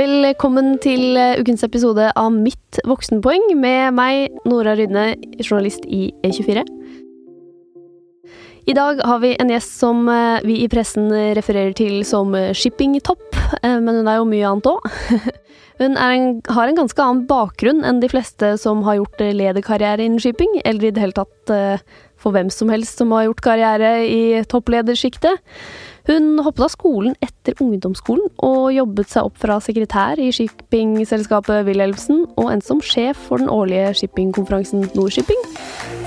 Velkommen til eh, ukens episode av Mitt voksenpoeng med meg, Nora Rydne, journalist i E24. I dag har vi en gjest som eh, vi i pressen refererer til som eh, shippingtopp, men hun er jo mye annet òg. Hun en, har en ganske annen bakgrunn enn de fleste som har gjort lederkarriere innen shipping, eller i det hele tatt for hvem som helst som har gjort karriere i toppledersjiktet. Hun hoppet av skolen etter ungdomsskolen og jobbet seg opp fra sekretær i shippingselskapet Wilhelmsen og endte som sjef for den årlige shippingkonferansen Nordshipping,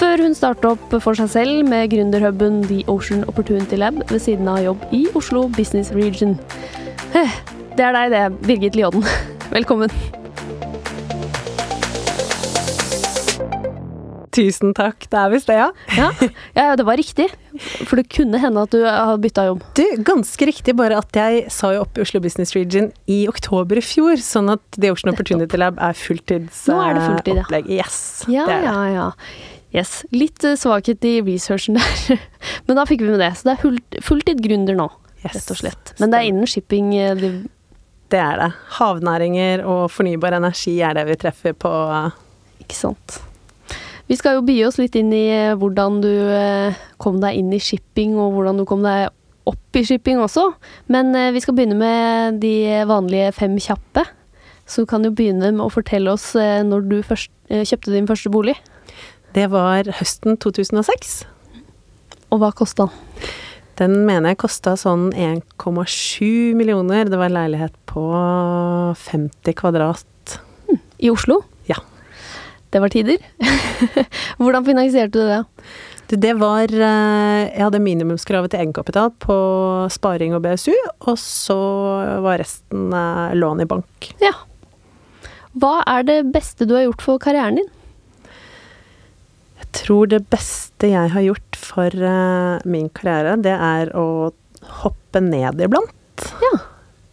før hun startet opp for seg selv med gründerhuben The Ocean Opportunity Lab ved siden av jobb i Oslo Business Region. Det er deg, det, Birgit Lioden. Velkommen. Tusen takk. Det er visst det, ja. ja. ja. det var riktig. For det kunne hende at du hadde bytta jobb. Du, ganske riktig, bare at jeg sa jo opp i Oslo Business Region i oktober i fjor, sånn at The Ocean Opportunity Lab er fulltidsopplegg. Det fulltid, ja. Yes. Ja, det er det. ja, ja. Yes. Litt uh, svakhet i researchen der. Men da fikk vi med det. Så det er fulltid gründer nå, yes. rett og slett. Men det er innen shipping uh, det... det er det. Havnæringer og fornybar energi er det vi treffer på. Ikke sant. Vi skal jo by oss litt inn i eh, hvordan du eh, kom deg inn i shipping, og hvordan du kom deg opp i shipping også. Men eh, vi skal begynne med de vanlige fem kjappe. Så du kan jo begynne med å fortelle oss når du først, kjøpte din første bolig. Det var høsten 2006. Og hva kosta den? Den mener jeg kosta sånn 1,7 millioner. Det var en leilighet på 50 kvadrat. Hm, I Oslo? Det var tider. Hvordan finansierte du det? Det var eh, Jeg hadde minimumskravet til egenkapital på sparing og BSU, og så var resten eh, lån i bank. Ja. Hva er det beste du har gjort for karrieren din? Jeg tror det beste jeg har gjort for eh, min karriere, det er å hoppe ned iblant. Ja.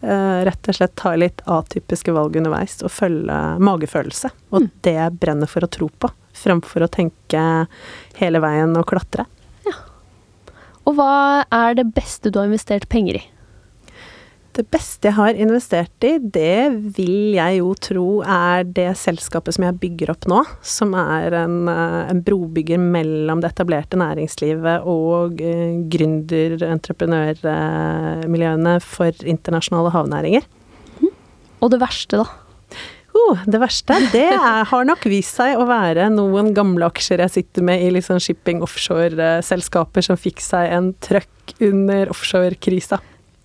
Uh, rett og slett ta litt atypiske valg underveis og følge magefølelse. Og mm. det jeg brenner for å tro på, fremfor å tenke hele veien og klatre. Ja. Og hva er det beste du har investert penger i? Det beste jeg har investert i, det vil jeg jo tro er det selskapet som jeg bygger opp nå. Som er en, eh, en brobygger mellom det etablerte næringslivet og uh, gründer-entreprenørmiljøene for internasjonale havnæringer. Mm. Og det verste, da? Oh, det verste, det er, har nok vist seg å være noen gamle aksjer jeg sitter med i liksom shipping offshore-selskaper som fikk seg en trøkk under offshore-krisa.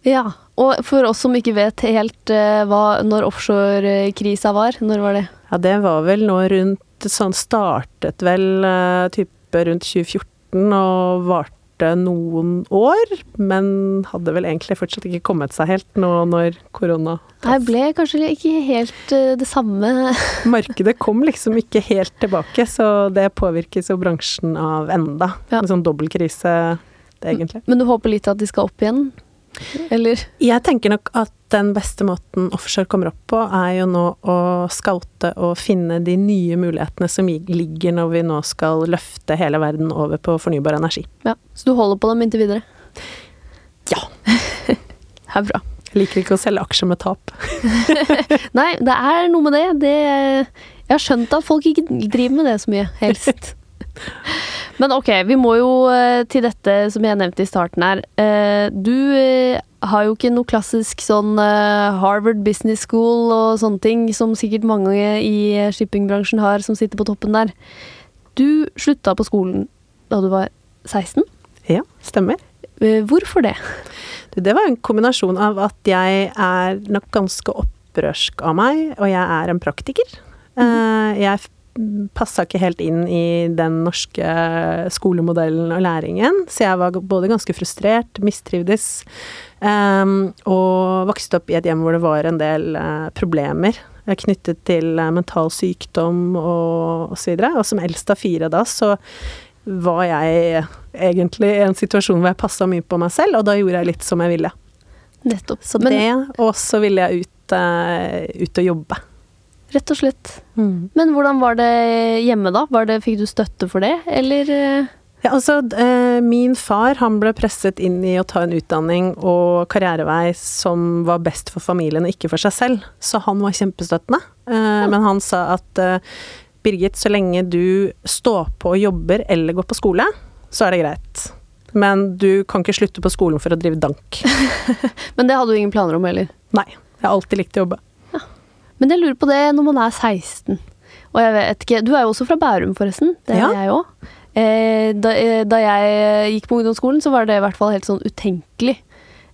Ja, og for oss som ikke vet helt uh, hva, når offshorekrisa var, når var det? Ja, det var vel nå rundt Sånn startet vel uh, type rundt 2014 og varte noen år, men hadde vel egentlig fortsatt ikke kommet seg helt nå når korona Nei, ble kanskje ikke helt det samme Markedet kom liksom ikke helt tilbake, så det påvirkes jo bransjen av enda. Ja. En sånn dobbeltkrise, egentlig. Men du håper litt at de skal opp igjen? Eller? Jeg tenker nok at den beste måten offshore kommer opp på, er jo nå å skaute og finne de nye mulighetene som ligger når vi nå skal løfte hele verden over på fornybar energi. Ja, Så du holder på dem inntil videre? Ja. det er bra. Jeg liker ikke å selge aksjer med tap. Nei, det er noe med det. det. Jeg har skjønt at folk ikke driver med det så mye, helst. Men ok, vi må jo eh, til dette som jeg nevnte i starten her. Eh, du eh, har jo ikke noe klassisk sånn Harvard Business School og sånne ting som sikkert mange i shippingbransjen har, som sitter på toppen der. Du slutta på skolen da du var 16? Ja, stemmer. Hvorfor det? Det var en kombinasjon av at jeg er nok ganske opprørsk av meg, og jeg er en praktiker. Mm. Jeg passa ikke helt inn i den norske skolemodellen og læringen, så jeg var både ganske frustrert, mistrivdes, um, og vokste opp i et hjem hvor det var en del uh, problemer knyttet til uh, mental sykdom og osv. Og, og som eldst av fire da, så var jeg egentlig i en situasjon hvor jeg passa mye på meg selv, og da gjorde jeg litt som jeg ville. Nettopp. Så det, og så ville jeg ut, uh, ut og jobbe. Rett og slett. Mm. Men hvordan var det hjemme, da? Det, fikk du støtte for det, eller? Ja, altså, eh, min far han ble presset inn i å ta en utdanning og karrierevei som var best for familien og ikke for seg selv, så han var kjempestøttende. Ja. men han sa at eh, Birgit, så lenge du står på og jobber eller går på skole, så er det greit. Men du kan ikke slutte på skolen for å drive dank. Men det hadde du ingen planer om heller? Nei. Jeg har alltid likt å jobbe. Men jeg lurer på det når man er 16. Og jeg vet ikke Du er jo også fra Bærum, forresten. Det er Ja. jeg òg. Eh, da, eh, da jeg gikk på ungdomsskolen, så var det i hvert fall helt sånn utenkelig.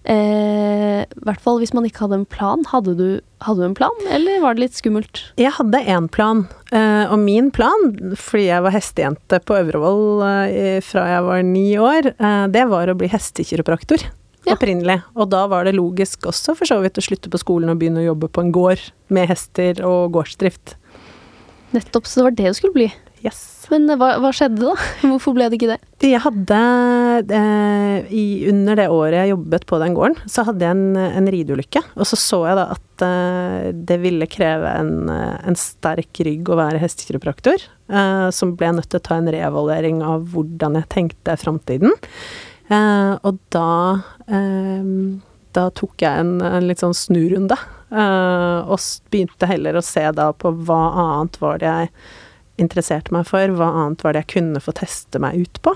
Eh, I hvert fall hvis man ikke hadde en plan. Hadde du, hadde du en plan, eller var det litt skummelt? Jeg hadde én plan, eh, og min plan, fordi jeg var hestejente på Øvrevoll eh, fra jeg var ni år, eh, det var å bli hestekiropraktor. Ja. Opprinnelig. Og da var det logisk også for så vidt å slutte på skolen og begynne å jobbe på en gård med hester og gårdsdrift. Nettopp, så det var det du skulle bli. Yes. Men eh, hva, hva skjedde da? Hvorfor ble det ikke det? Jeg hadde eh, i, Under det året jeg jobbet på den gården, så hadde jeg en, en rideulykke. Og så så jeg da at eh, det ville kreve en, eh, en sterk rygg å være hestekiropraktor. Eh, som ble nødt til å ta en reevaluering av hvordan jeg tenkte framtiden. Eh, og da eh, Da tok jeg en, en litt sånn snurunde. eh, og begynte heller å se da på hva annet var det jeg interesserte meg for, hva annet var det jeg kunne få teste meg ut på.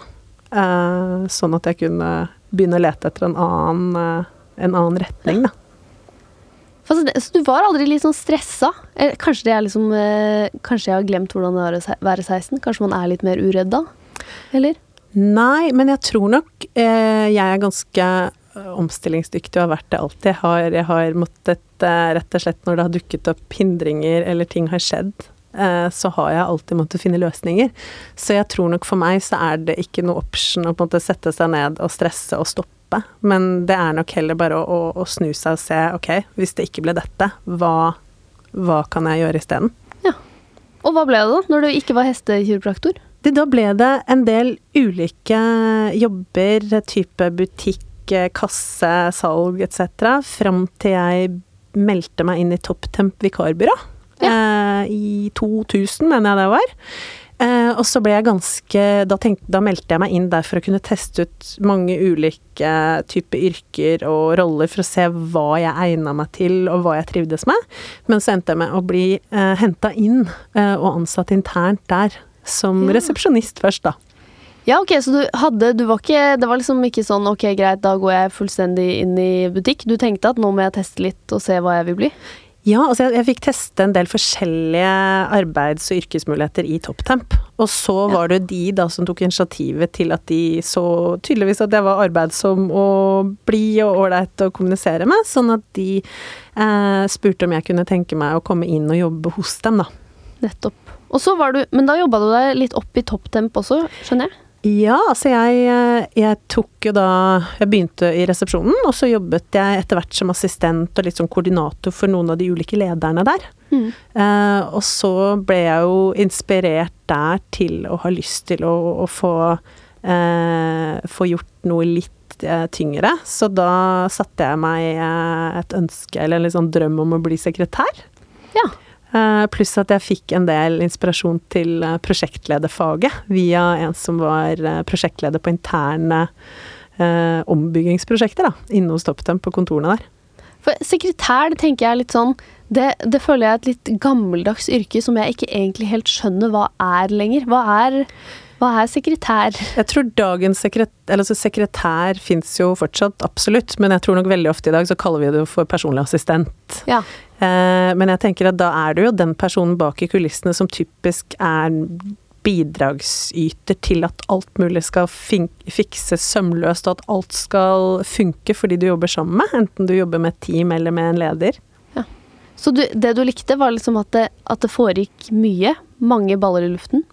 Sånn at jeg kunne begynne å lete etter en annen, en annen retning, da. Så du var aldri litt sånn stressa? Kanskje liksom Kanskje jeg har glemt hvordan det er å være 16? Kanskje man er litt mer uredd da? Eller? Nei, men jeg tror nok eh, jeg er ganske eh, omstillingsdyktig og har vært det alltid. Jeg har, jeg har måttet eh, rett og slett når det har dukket opp hindringer eller ting har skjedd, eh, så har jeg alltid måttet finne løsninger. Så jeg tror nok for meg så er det ikke noe option å på en måte sette seg ned og stresse og stoppe. Men det er nok heller bare å, å, å snu seg og se ok, hvis det ikke ble dette, hva, hva kan jeg gjøre isteden? Og hva ble det da, når du ikke var hestekiropraktor? Da ble det en del ulike jobber, type butikk, eh, kasse, salg etc., fram til jeg meldte meg inn i Topptemp vikarbyrå. Eh, I 2000, mener jeg det var. Eh, og så ble jeg ganske da, tenkte, da meldte jeg meg inn der for å kunne teste ut mange ulike typer yrker og roller for å se hva jeg egna meg til og hva jeg trivdes med. Men så endte jeg med å bli eh, henta inn eh, og ansatt internt der. Som Ja. resepsjonist først, da. Ja, ok, så du hadde du var ikke, Det var liksom ikke sånn ok, greit, da går jeg fullstendig inn i butikk. Du tenkte at nå må jeg teste litt og se hva jeg vil bli? Ja, altså jeg, jeg fikk teste en del forskjellige arbeids- og yrkesmuligheter i Topptemp. Og så var det de da som tok initiativet til at de så tydeligvis at jeg var arbeidsom og blid og ålreit å kommunisere med, sånn at de eh, spurte om jeg kunne tenke meg å komme inn og jobbe hos dem, da. Nettopp. Og så var du, Men da jobba du deg litt opp i topptemp også, skjønner jeg? Ja, altså jeg, eh, jeg tok jo da Jeg begynte i resepsjonen, og så jobbet jeg etter hvert som assistent og litt sånn koordinator for noen av de ulike lederne der. Mm. Eh, og så ble jeg jo inspirert der til å ha lyst til å, å få, eh, få gjort noe litt eh, tyngre. Så da satte jeg meg eh, et ønske, eller en litt sånn drøm om å bli sekretær. Ja. Eh, pluss at jeg fikk en del inspirasjon til eh, prosjektlederfaget via en som var eh, prosjektleder på interne eh, ombyggingsprosjekter da, inne hos ToppTemp på kontorene der. For sekretær, det tenker jeg litt sånn det, det føler jeg er et litt gammeldags yrke som jeg ikke egentlig helt skjønner hva er lenger. Hva er, hva er sekretær? Jeg tror dagens sekretær eller altså sekretær fins jo fortsatt, absolutt, men jeg tror nok veldig ofte i dag så kaller vi det for personlig assistent. Ja. Eh, men jeg tenker at da er det jo den personen bak i kulissene som typisk er bidragsyter til at alt mulig skal fikses sømløst, og at alt skal funke fordi du jobber sammen med, enten du jobber med et team eller med en leder. Så du, det du likte, var liksom at det, at det foregikk mye? Mange baller i luften?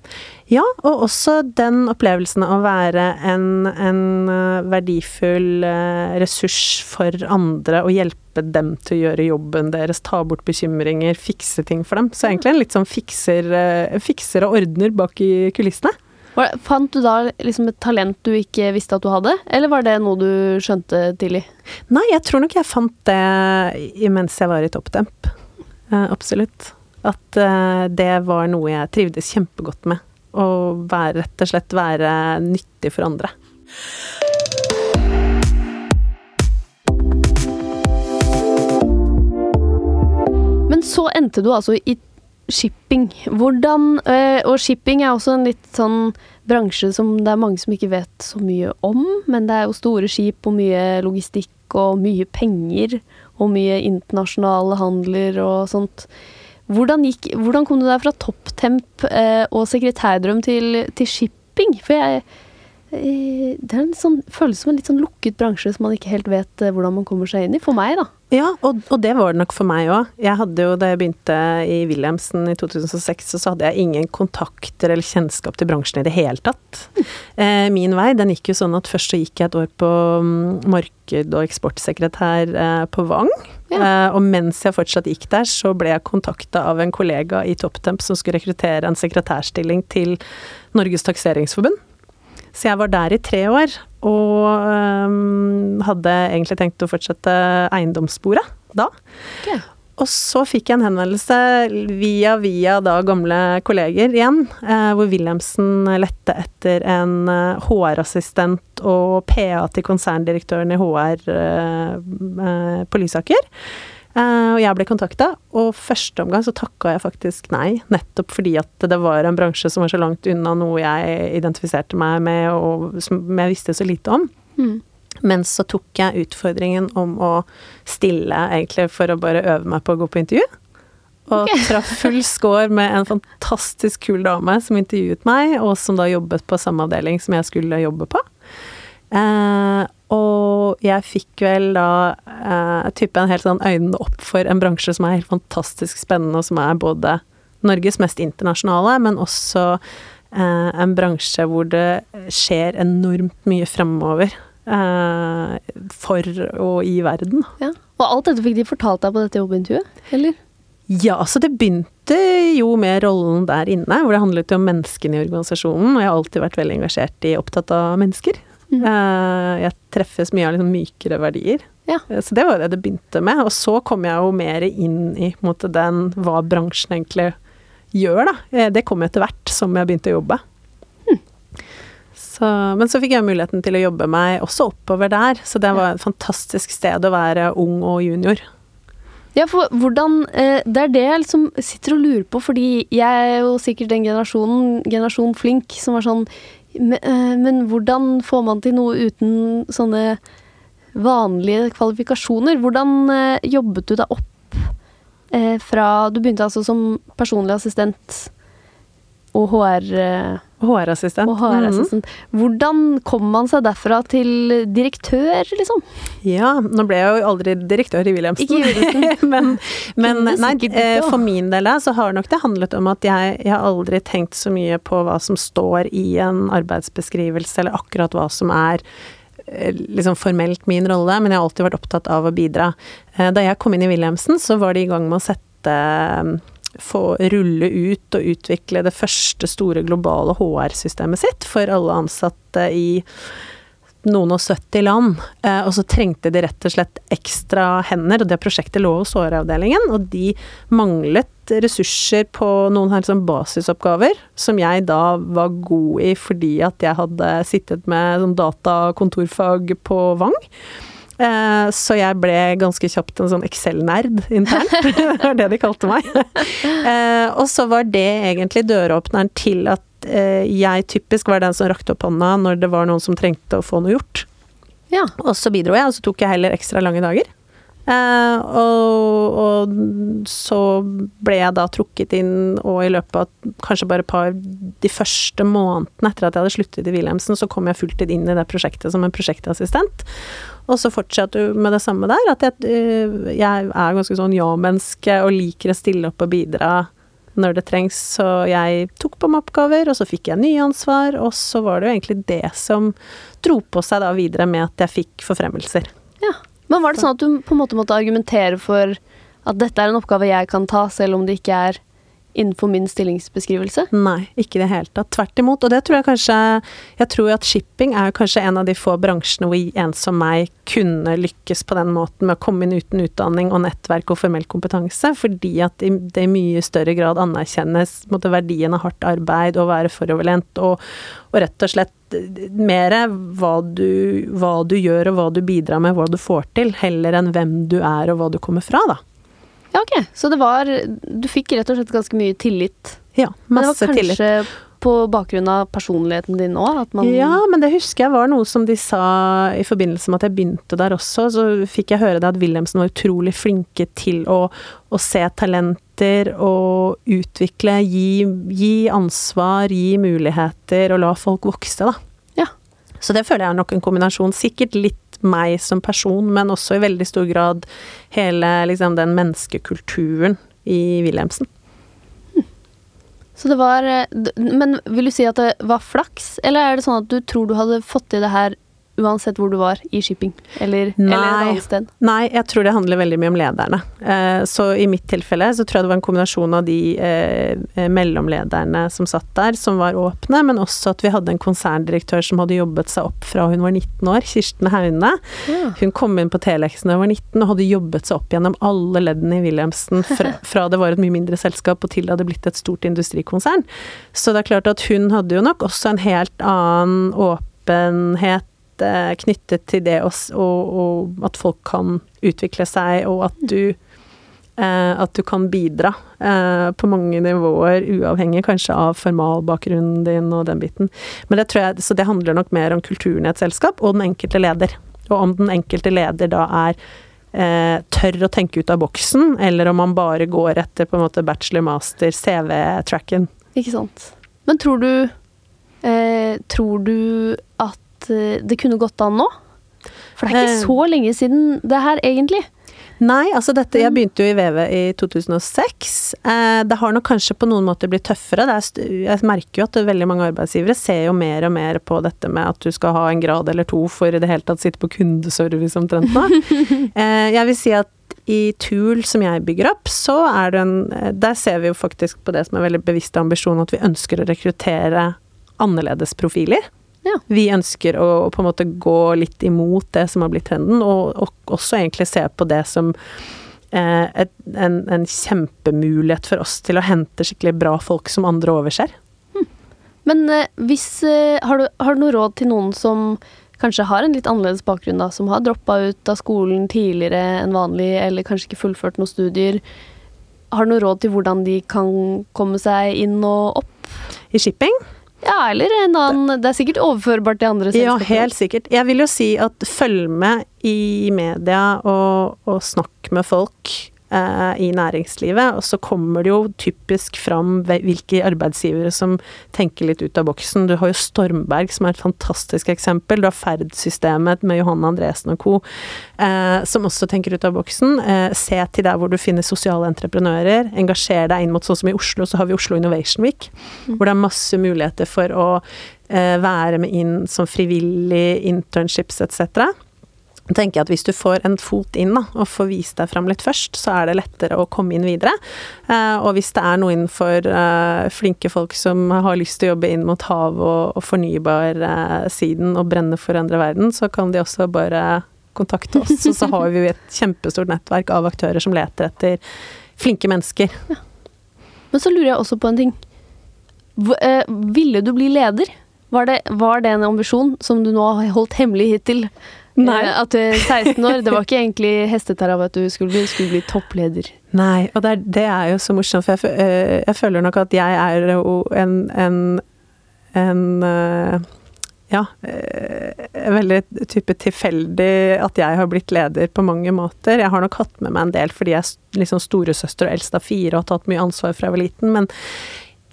Ja, og også den opplevelsen av å være en, en eh, verdifull eh, ressurs for andre og hjelpe dem til å gjøre jobben deres, ta bort bekymringer, fikse ting for dem. Så egentlig en litt sånn fikser, eh, fikser og ordner bak i kulissene. Det, fant du da liksom et talent du ikke visste at du hadde, eller var det noe du skjønte tidlig? Nei, jeg tror nok jeg fant det mens jeg var i Topptemp. Eh, absolutt. At uh, det var noe jeg trivdes kjempegodt med. Å rett og slett være nyttig for andre. Men så endte du altså i shipping. Hvordan øh, Og shipping er også en litt sånn bransje som det er mange som ikke vet så mye om, men det er jo store skip og mye logistikk og mye penger og mye internasjonale handler og sånt. Hvordan, gikk, hvordan kom du deg fra topptemp eh, og sekretærdrøm til, til shipping? For jeg Det er en sånn, føles som en litt sånn lukket bransje som man ikke helt vet eh, hvordan man kommer seg inn i. For meg, da. Ja, og, og, det var det nok for meg òg. Jeg hadde jo, Da jeg begynte i Wilhelmsen i 2006, så hadde jeg ingen kontakter eller kjennskap til bransjen i det hele tatt. Eh, min vei den gikk jo sånn at først så gikk jeg et år på um, marked- og eksportsekretær eh, på Vang. Ja. Eh, og mens jeg fortsatt gikk der, så ble jeg kontakta av en kollega i Topptemp som skulle rekruttere en sekretærstilling til Norges takseringsforbund. Så jeg var der i tre år, og um, hadde egentlig tenkt å fortsette eiendomssporet da. Okay. Og så fikk jeg en henvendelse via via da gamle kolleger igjen, eh, hvor Wilhelmsen lette etter en HR-assistent eh, og PA til konserndirektøren i HR eh, eh, på Lysaker. Uh, og jeg ble kontakta, og første omgang så takka jeg faktisk nei. Nettopp fordi at det var en bransje som var så langt unna noe jeg identifiserte meg med, og som jeg visste så lite om. Mm. Men så tok jeg utfordringen om å stille, egentlig, for å bare øve meg på å gå på intervju. Og okay. traff full score med en fantastisk kul dame som intervjuet meg, og som da jobbet på samme avdeling som jeg skulle jobbe på. Uh, og jeg fikk vel da eh, type en helt sånn øynene opp for en bransje som er helt fantastisk spennende, og som er både Norges mest internasjonale, men også eh, en bransje hvor det skjer enormt mye fremover. Eh, for og i verden. Ja. Og alt dette fikk de fortalt deg på dette jobbintervjuet, eller? Ja, så det begynte jo med rollen der inne, hvor det handlet jo om menneskene i organisasjonen. Og jeg har alltid vært veldig engasjert i opptatt av mennesker. Mm. Jeg treffes mye av liksom mykere verdier. Ja. Eh, så det var det det begynte med. Og så kom jeg jo mer inn i måte, den hva bransjen egentlig gjør, da. Eh, det kom etter hvert som jeg begynte å jobbe. Mm. Så, men så fikk jeg muligheten til å jobbe meg også oppover der, så det var et fantastisk sted å være ung og junior. Ja, for hvordan Det er det jeg liksom sitter og lurer på, fordi jeg er jo sikkert den generasjonen, generasjon flink, som var sånn men, hvordan får man til noe uten sånne vanlige kvalifikasjoner? Hvordan eh, jobbet du deg opp eh, fra Du begynte altså som personlig assistent og HR... HR-assistent. HR-assistent. Mm. Hvordan kom man seg derfra til direktør, liksom? Ja, nå ble jeg jo aldri direktør i Williamsen. Ikke i men, men nei, for min del så har nok det handlet om at jeg, jeg har aldri tenkt så mye på hva som står i en arbeidsbeskrivelse, eller akkurat hva som er liksom formelt min rolle, men jeg har alltid vært opptatt av å bidra. Da jeg kom inn i Williamsen, så var de i gang med å sette få rulle ut og utvikle det første store globale HR-systemet sitt for alle ansatte i noen og 70 land. Eh, og så trengte de rett og slett ekstra hender, og det prosjektet lå hos HR-avdelingen. Og de manglet ressurser på noen her sånn basisoppgaver, som jeg da var god i fordi at jeg hadde sittet med sånn datakontorfag på Vang. Eh, så jeg ble ganske kjapt en sånn Excel-nerd internt. det var det de kalte meg. Eh, og så var det egentlig døråpneren til at eh, jeg typisk var den som rakte opp hånda når det var noen som trengte å få noe gjort. Ja. Og så bidro jeg, og så tok jeg heller ekstra lange dager. Uh, og, og, så ble jeg da trukket inn, og i løpet av kanskje bare par de første månedene etter at jeg hadde sluttet i Wilhelmsen, så kom jeg fulltid inn i det prosjektet som en prosjektassistent. Og så fortsatte du med det samme der, at jeg, uh, jeg er ganske sånn ja-menneske og liker å stille opp og bidra når det trengs. Så jeg tok på meg oppgaver, og så fikk jeg nye ansvar, og så var det jo egentlig det som dro på seg da videre med at jeg fikk forfremmelser. Ja. Men var det sånn at du på en måte måtte argumentere for at dette er en oppgave jeg kan ta, selv om det ikke er innenfor min stillingsbeskrivelse. Nei, ikke i det hele tatt. Tvert imot. Og det tror jeg kanskje Jeg tror at shipping er kanskje en av de få bransjene hvor en som meg kunne lykkes på den måten med å komme inn uten utdanning og nettverk og formell kompetanse, fordi at det i mye større grad anerkjennes måtte, verdien av hardt arbeid og være foroverlent og, og rett og slett mer hva hva du gjør og hva du bidrar med, hva du får til, heller enn hvem du er og hva du kommer fra, da. Ja, ok. Så det var Du fikk rett og slett ganske mye tillit? Ja, masse tillit. Men det var kanskje tillit. på bakgrunn av personligheten din òg? Ja, men det husker jeg var noe som de sa i forbindelse med at jeg begynte der også. Så fikk jeg høre det at Wilhelmsen var utrolig flinke til å, å se talenter og utvikle, gi, gi, ansvar, gi muligheter og la folk vokse, da. Ja. Så det føler jeg er nok en kombinasjon. Sikkert litt meg som person, men også i veldig stor grad hele liksom, den menneskekulturen i Wilhelmsen. Så det var Men vil du si at det var flaks, eller er det sånn at du tror du hadde fått til det her uansett hvor du var i shipping, eller, Nei. eller et annet sted? Nei, jeg tror det handler veldig mye om lederne. Eh, så i mitt tilfelle så tror jeg det var en kombinasjon av de eh, mellomlederne som satt der, som var åpne, men også at vi hadde en konserndirektør som hadde jobbet seg opp fra hun var 19 år, Kirsten Haune. Ja. Hun kom inn på Telex da hun var 19 og hadde jobbet seg opp gjennom alle leddene i Wilhelmsen fra, fra det var et mye mindre selskap og til det hadde blitt et stort industrikonsern. Så det er klart at hun hadde jo nok også en helt annen åpenhet Eh, knyttet til det og, og, at folk kan utvikle seg, og at du eh, at du kan bidra eh, på mange nivåer, uavhengig kanskje av formalbakgrunnen din og den biten. Men det tror jeg, Så det handler nok mer om kulturen i et selskap og den enkelte leder. Og om den enkelte leder da er eh, tør å tenke ut av boksen, eller om man bare går etter på en måte bachelor, master, CV-tracken. Ikke sant. Men tror du eh, Tror du at Eh, det kunne gått an nå? For det er ikke eh. så lenge siden det her, egentlig. Nei, altså dette Jeg begynte jo i VV i 2006. Eh, det har nok kanskje på noen måter blitt tøffere. Er, jeg merker jo at veldig mange arbeidsgivere ser jo mer og mer på dette med at du skal ha en grad eller to for i det hele tatt sitte på kundeservice omtrent nå. jeg vil si at i Tool, som jeg bygger opp, så er det en Der ser vi jo faktisk på det som er veldig bevisste ambisjon, at vi ønsker å rekruttere annerledes profiler. Ja. Vi ønsker å, å, på en måte gå litt imot det som har blitt trenden, og, og også egentlig se på det som eh, et, en, en, kjempemulighet for oss til å hente skikkelig bra folk som andre overser. Hm. Men eh, hvis eh, har, du, har, du, noe råd til noen som kanskje har en litt annerledes bakgrunn, da, som har droppa ut av skolen tidligere enn vanlig, eller kanskje ikke fullført noen studier? Har du noe råd til hvordan de kan komme seg inn og opp? I shipping? Ja, eller en annen Det er sikkert overførbart til andre selskaper. Ja, helt sikkert. Jeg vil jo si at følg med i media og, og snakk med folk eh, i næringslivet. Og så kommer det jo typisk fram hvilke arbeidsgivere som tenker litt ut av boksen. Du har jo Stormberg som er et fantastisk eksempel. Du har Ferd-systemet med Johanne Andresen og co. Eh, som også tenker ut av boksen. Eh, se til der hvor du finner sosiale entreprenører. Engasjer deg inn mot sånn som i Oslo, så har vi Oslo Innovation Week. Mm. Hvor det er masse muligheter for å eh, være med inn som frivillig, internships etc tenker jeg at hvis du får en fot inn da, og får vist deg fram litt først, så er det lettere å komme inn videre. Eh, og hvis det er noe innenfor eh, flinke folk som har lyst til å jobbe inn mot hav og, og fornybar-siden eh, og brenne for å endre verden, så kan de også bare kontakte oss. Og så har vi jo et kjempestort nettverk av aktører som leter etter flinke mennesker. Ja. Men så lurer jeg også på en ting. V eh, ville du bli leder? Var det, var det en ambisjon som du nå har holdt hemmelig hittil? Nei. Eh, at du er 16 år, det var ikke egentlig hesteterrav at du skulle bli, skulle bli toppleder. Nei, og det er, det er, jo så morsomt, for jeg, eh, jeg, føler nok at jeg er en, en, en eh, ja, veldig type tilfeldig at jeg har blitt leder på mange måter. Jeg har nok hatt med meg en del fordi jeg er liksom storesøster og eldst av fire og har tatt mye ansvar fra jeg var liten, men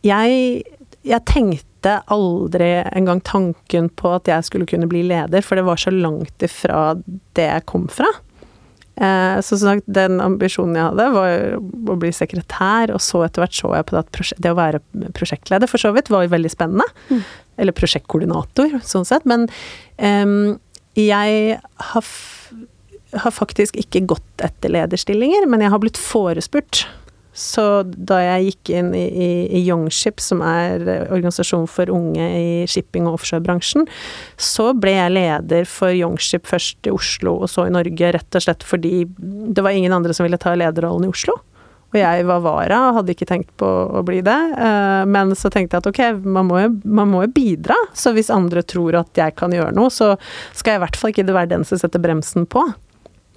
jeg, jeg tenkte tenkte aldri engang tanken på at jeg skulle kunne bli leder, for det var så langt ifra det jeg kom fra. Eh, så som sagt, den ambisjonen jeg hadde, var å bli sekretær, og så etter hvert så jeg på det at det å være prosjektleder for så vidt var veldig spennende. Mm. Eller prosjektkoordinator, sånn sett. Men um, jeg har, har faktisk ikke gått etter lederstillinger, men jeg har blitt forespurt Så da jeg gikk inn i, i, i Youngship, som er organisasjon for unge i shipping- og offshorebransjen, så ble jeg leder for Youngship først i Oslo og så i Norge, rett og slett fordi det var ingen andre som ville ta lederrollen i Oslo. Og jeg var vara og hadde ikke tenkt på å bli det. Eh, men så tenkte jeg at ok, man må, man må jo bidra. Så hvis andre tror at jeg kan gjøre noe, så skal jeg i hvert fall ikke være den som setter bremsen på.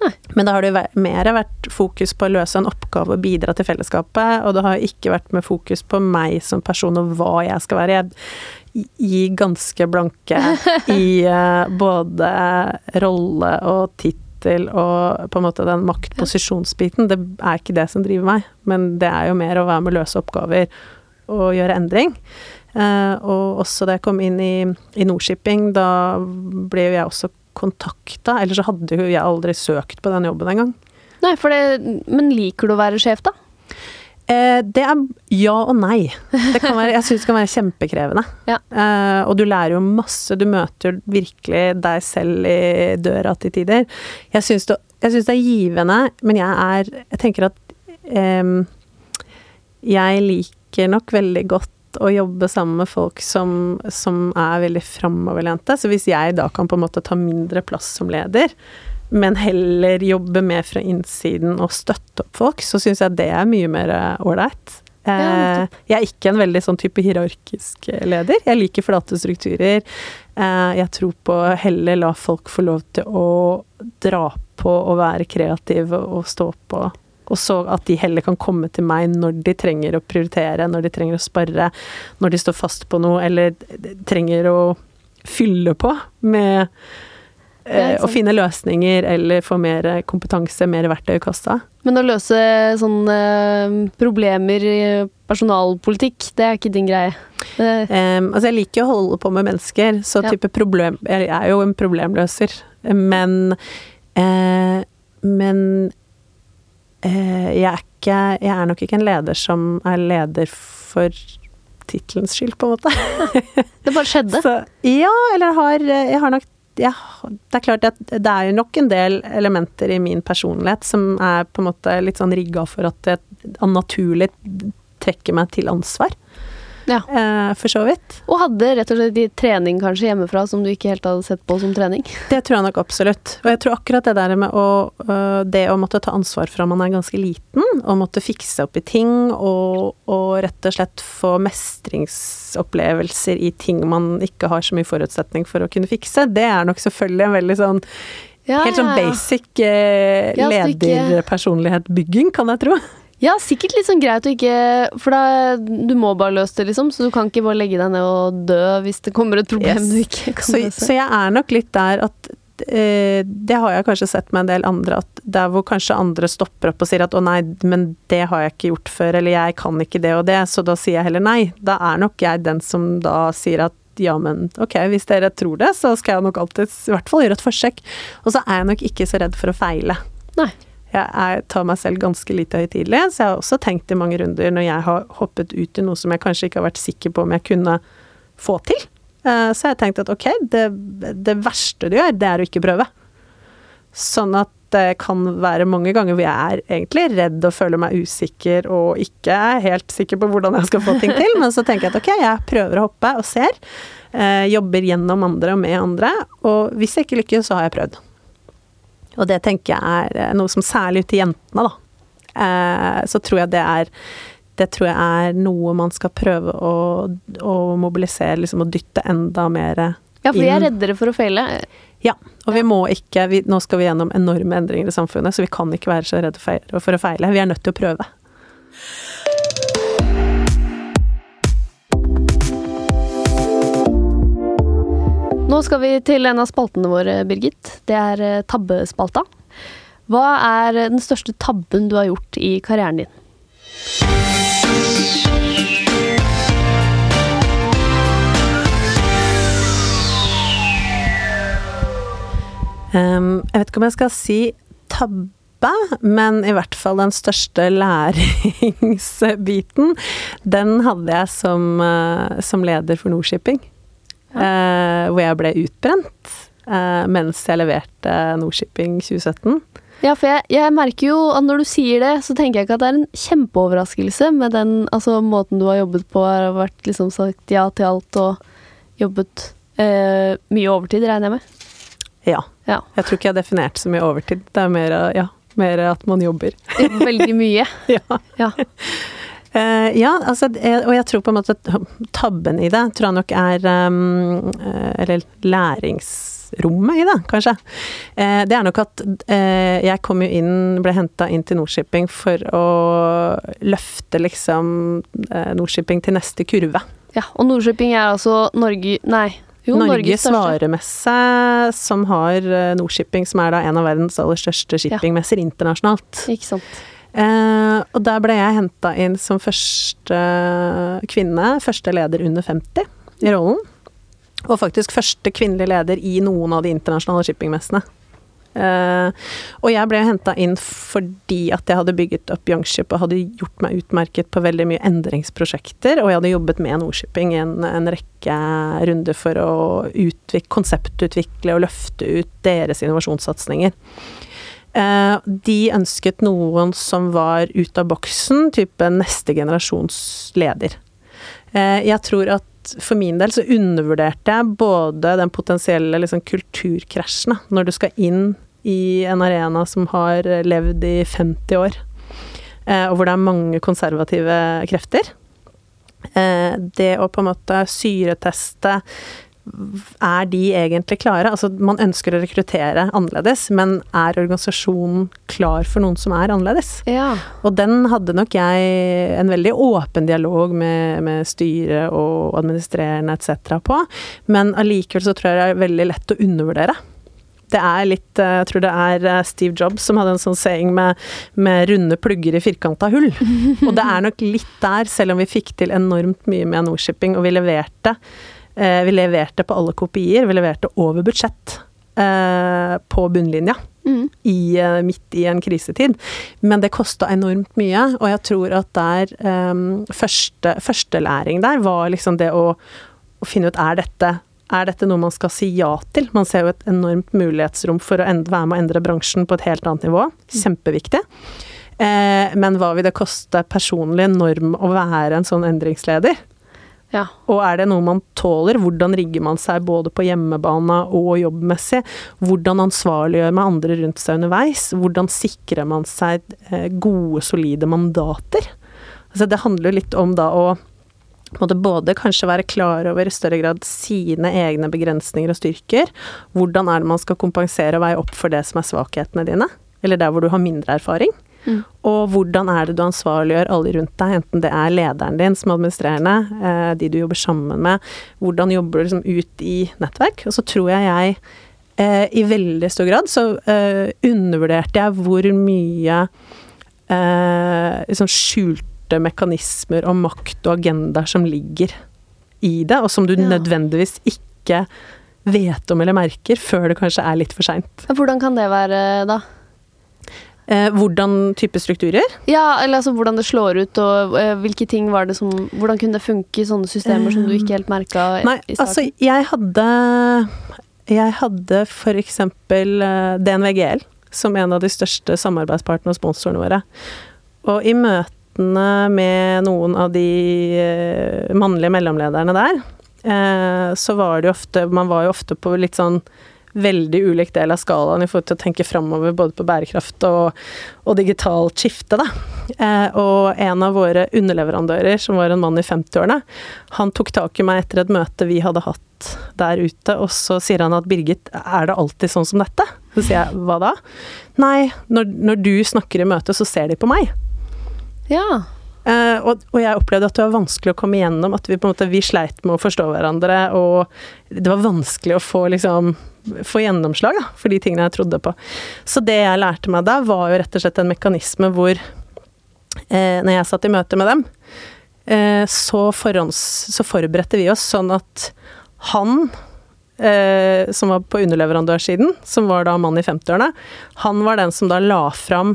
Nei. Men da har det jo mer vært fokus på å løse en oppgave og bidra til fellesskapet, og det har ikke vært med fokus på meg som person og hva jeg skal være. Jeg gir ganske blanke i eh, både rolle og tittel og på en måte den maktposisjonsbiten. Det er ikke det som driver meg, men det er jo mer å være med å løse oppgaver og gjøre endring. Eh, og også da jeg kom inn i, i Nordshipping, da ble jo jeg også kontakta, ellers så hadde jo jeg aldri søkt på den jobben engang. Nei, for det, men liker du å være sjef, da? Eh, det er ja og nei. Det kan være, jeg syns det kan være kjempekrevende. Ja. Eh, og du lærer jo masse. Du møter virkelig deg selv i døra til tider. Jeg syns det, det er givende, men jeg er Jeg tenker at eh, jeg liker nok veldig godt å jobbe sammen med folk som, som er veldig framoverlente. Så hvis jeg da kan på en måte ta mindre plass som leder, men heller jobbe mer fra innsiden og støtte opp folk, så syns jeg det er mye mer ålreit. Ja, Eh, jeg er ikke en veldig sånn type hierarkisk leder. Jeg liker flate strukturer. Eh, jeg tror på heller la folk få lov til å dra på og være kreative og stå på. Og så at de heller kan komme til meg når de trenger å prioritere, når de trenger å spare, når de står fast på noe, eller trenger å fylle på med eh, å finne løsninger eller få mer kompetanse, mer verktøy i kassa. Men å løse sånne eh, problemer i personalpolitikk, det er ikke din greie. Um, altså jeg liker å holde på med mennesker, så Ja. type problem Jeg er jo en problemløser, men eh, Men jeg er ikke Jeg er nok ikke en leder som er leder for tittelens skyld, på en måte. det bare skjedde. Så, ja, eller har, jeg har nok ja, Det er klart at det er nok en del elementer i min personlighet som er på en måte litt sånn rigga for at jeg naturlig trekker meg til ansvar. Ja. Eh, for så vidt. Og hadde rett og slett trening kanskje hjemmefra som du ikke helt hadde sett på som trening. Det tror jeg nok absolutt. Og jeg tror akkurat det der med å øh, Det å måtte ta ansvar fra man er ganske liten, og måtte fikse opp i ting, og, og rett og slett få mestringsopplevelser i ting man ikke har så mye forutsetning for å kunne fikse, det er nok selvfølgelig en veldig sånn Ja, Helt sånn basic eh, Ja, så lederpersonlighetsbygging, kan jeg tro. Ja, sikkert litt sånn greit å ikke For da, du må bare løse det, liksom. Så du kan ikke bare legge deg ned og dø hvis det kommer et problem Yes. du ikke kan Så, løse. så jeg er nok litt der at eh, Det har jeg kanskje sett med en del andre, at der hvor kanskje andre stopper opp og sier at å nei, men det har jeg ikke gjort før, eller jeg kan ikke det og det, så da sier jeg heller nei. Da er nok jeg den som da sier at ja, men ok, hvis dere tror det, så skal jeg nok alltid i hvert fall gjøre et forsøk. Og så er jeg nok ikke så redd for å feile. Nei. Jeg jeg tar meg selv ganske lite høytidelig, så jeg har også tenkt i mange runder når jeg har hoppet ut i noe som jeg kanskje ikke har vært sikker på om jeg kunne få til. Så Så har jeg tenkt at ok, det, det verste du gjør, det er å ikke prøve. Sånn at det kan være mange ganger hvor jeg er egentlig redd og føler meg usikker og ikke er helt sikker på hvordan jeg skal få ting til, men så tenker jeg at ok, jeg prøver å hoppe og ser. eh, Jobber gjennom andre og med andre, og hvis jeg ikke lykkes, så har jeg prøvd. Og det tenker jeg er eh, noe som særlig ute i jentene, da. Eh, Så tror jeg det er det tror jeg er noe man skal prøve å, å mobilisere, liksom å dytte enda mer inn. Ja, for vi er reddere for å feile. Ja, og vi må ikke vi, Nå skal vi gjennom enorme endringer i samfunnet, så vi kan ikke være så redde for å feile. Vi er nødt til å prøve. Nå skal vi til en av spaltene våre, Birgit. Det er eh, tabbespalta. Hva er den største tabben du har gjort i karrieren din? Um, jeg vet ikke om jeg skal si tabbe, men i hvert fall den største læringsbiten, den hadde jeg som, eh, som leder for Nordshipping. Eh, hvor jeg ble utbrent eh, mens jeg leverte Nordshipping 2017. Ja, for jeg, jeg merker jo at når du sier det, så tenker jeg ikke at det er en kjempeoverraskelse med den altså, måten du har jobbet på, har vært liksom sagt ja til alt og jobbet eh, mye overtid, regner jeg med. Ja. Ja. Jeg tror ikke jeg har definert så mye overtid. Det er mer, ja, mer at man jobber. Veldig mye. ja. Ja. Eh, ja, altså, og jeg tror på en måte tabben i det tror jeg nok er um, eh, Eller læringsrommet i det, kanskje. Uh, det er nok at uh, jeg kom jo inn, ble henta inn til Nordshipping for å løfte liksom eh, Nordshipping til neste kurve. ja. Og Nordshipping er altså Norge Nei. Jo, Norges Norges varemesse, som har eh, Nordshipping, som er da en av verdens aller største shippingmesser internasjonalt. Ikke sant. Eh, og der ble jeg henta inn som første kvinne, første leder under 50 i rollen. Og faktisk første kvinnelige leder i noen av de internasjonale shippingmessene. Eh, og jeg ble henta inn fordi at jeg hadde bygget opp Youngship og hadde gjort meg utmerket på veldig mye endringsprosjekter, og jeg hadde jobbet med Nordshipping i en, en rekke runder for å utvik, konseptutvikle og løfte ut deres innovasjonssatsinger. Eh, de ønsket noen som var ut av boksen, type neste generasjons leder. Eh, jeg tror at for min del så undervurderte jeg både den potensielle liksom, kulturkrasjen, når du skal inn i en arena som har levd i 50 år, eh, og hvor det er mange konservative krefter. Det å på en måte syreteste er de egentlig klare? Altså, man ønsker å rekruttere annerledes, men er organisasjonen klar for noen som er annerledes? Ja. Og den hadde nok jeg en veldig åpen dialog med, med styret og administrerende etc. på, men allikevel så tror jeg det er veldig lett å undervurdere. Det er litt eh, Jeg tror det er eh, Steve Jobs som hadde en sånn saying med, med runde plugger i firkanta hull. Og det er nok litt der, selv om vi fikk til enormt mye med Nordshipping, og vi leverte Vi leverte på alle kopier, vi leverte over budsjett eh, på bunnlinja. Mm. I, eh, midt i en krisetid. Men det kosta enormt mye, og jeg tror at der um, første, Førstelæring der var liksom det å, å finne ut er dette er dette noe man skal si ja til? Man ser jo et enormt mulighetsrom for å endre, være med å endre bransjen på et helt annet nivå. Kjempeviktig. Eh, men hva vil det koste personlig norm å være en sånn endringsleder? Ja. Og er det noe man tåler? Hvordan rigger man seg både på hjemmebane og jobbmessig? Hvordan ansvarliggjør man andre rundt seg underveis? Hvordan sikrer man seg eh, gode, solide mandater? Altså det handler litt om da å måtte både kanskje være klar over i større grad sine egne begrensninger og styrker. Hvordan er det man skal kompensere og veie opp for det som er svakhetene dine? Eller der hvor du har mindre erfaring. Mm. Og hvordan er det du ansvarliggjør alle rundt deg, enten det er lederen din som administrerende, eh, de du jobber sammen med, hvordan jobber du liksom ut i nettverk? Og så tror jeg jeg eh, i veldig stor grad så eh, undervurderte jeg hvor mye eh, liksom skjulte mekanismer og makt og agendaer som ligger i det, og som du Ja. nødvendigvis ikke vet om eller merker før det kanskje er litt for seint. Hvordan kan det være, da? Eh, hvordan type strukturer? Ja, eller altså hvordan det slår ut, og eh, hvilke ting var det som Hvordan kunne det funke i sånne systemer som du ikke helt merka Nei, i starten? altså jeg hadde Jeg hadde for eksempel eh, DNVGL som en av de største samarbeidspartene og sponsorene våre. Og i møtene med noen av de eh, mannlige mellomlederne der, eh, så var det jo ofte Man var jo ofte på litt sånn veldig ulik del av skalaen i forhold til å tenke framover både på bærekraft og, og digitalt skifte, da. Eh, og en av våre underleverandører, som var en mann i 50-årene, han tok tak i meg etter et møte vi hadde hatt der ute, og så sier han at Birgit, er det alltid sånn som dette? Så sier jeg hva da? Nei, når, når du snakker i møte, så ser de på meg. Ja. Eh, og, og jeg opplevde at det var vanskelig å komme igjennom, at vi på en måte vi sleit med å forstå hverandre, og det var vanskelig å få liksom få gjennomslag da, for de tingene jeg trodde på. Så det jeg lærte meg da, var jo rett og slett en mekanisme hvor eh, Når jeg satt i møte med dem, eh, så, forhånds, så forberedte vi oss sånn at han som var på underleverandørsiden, som var da mann i 50-årene, han var den som da la fram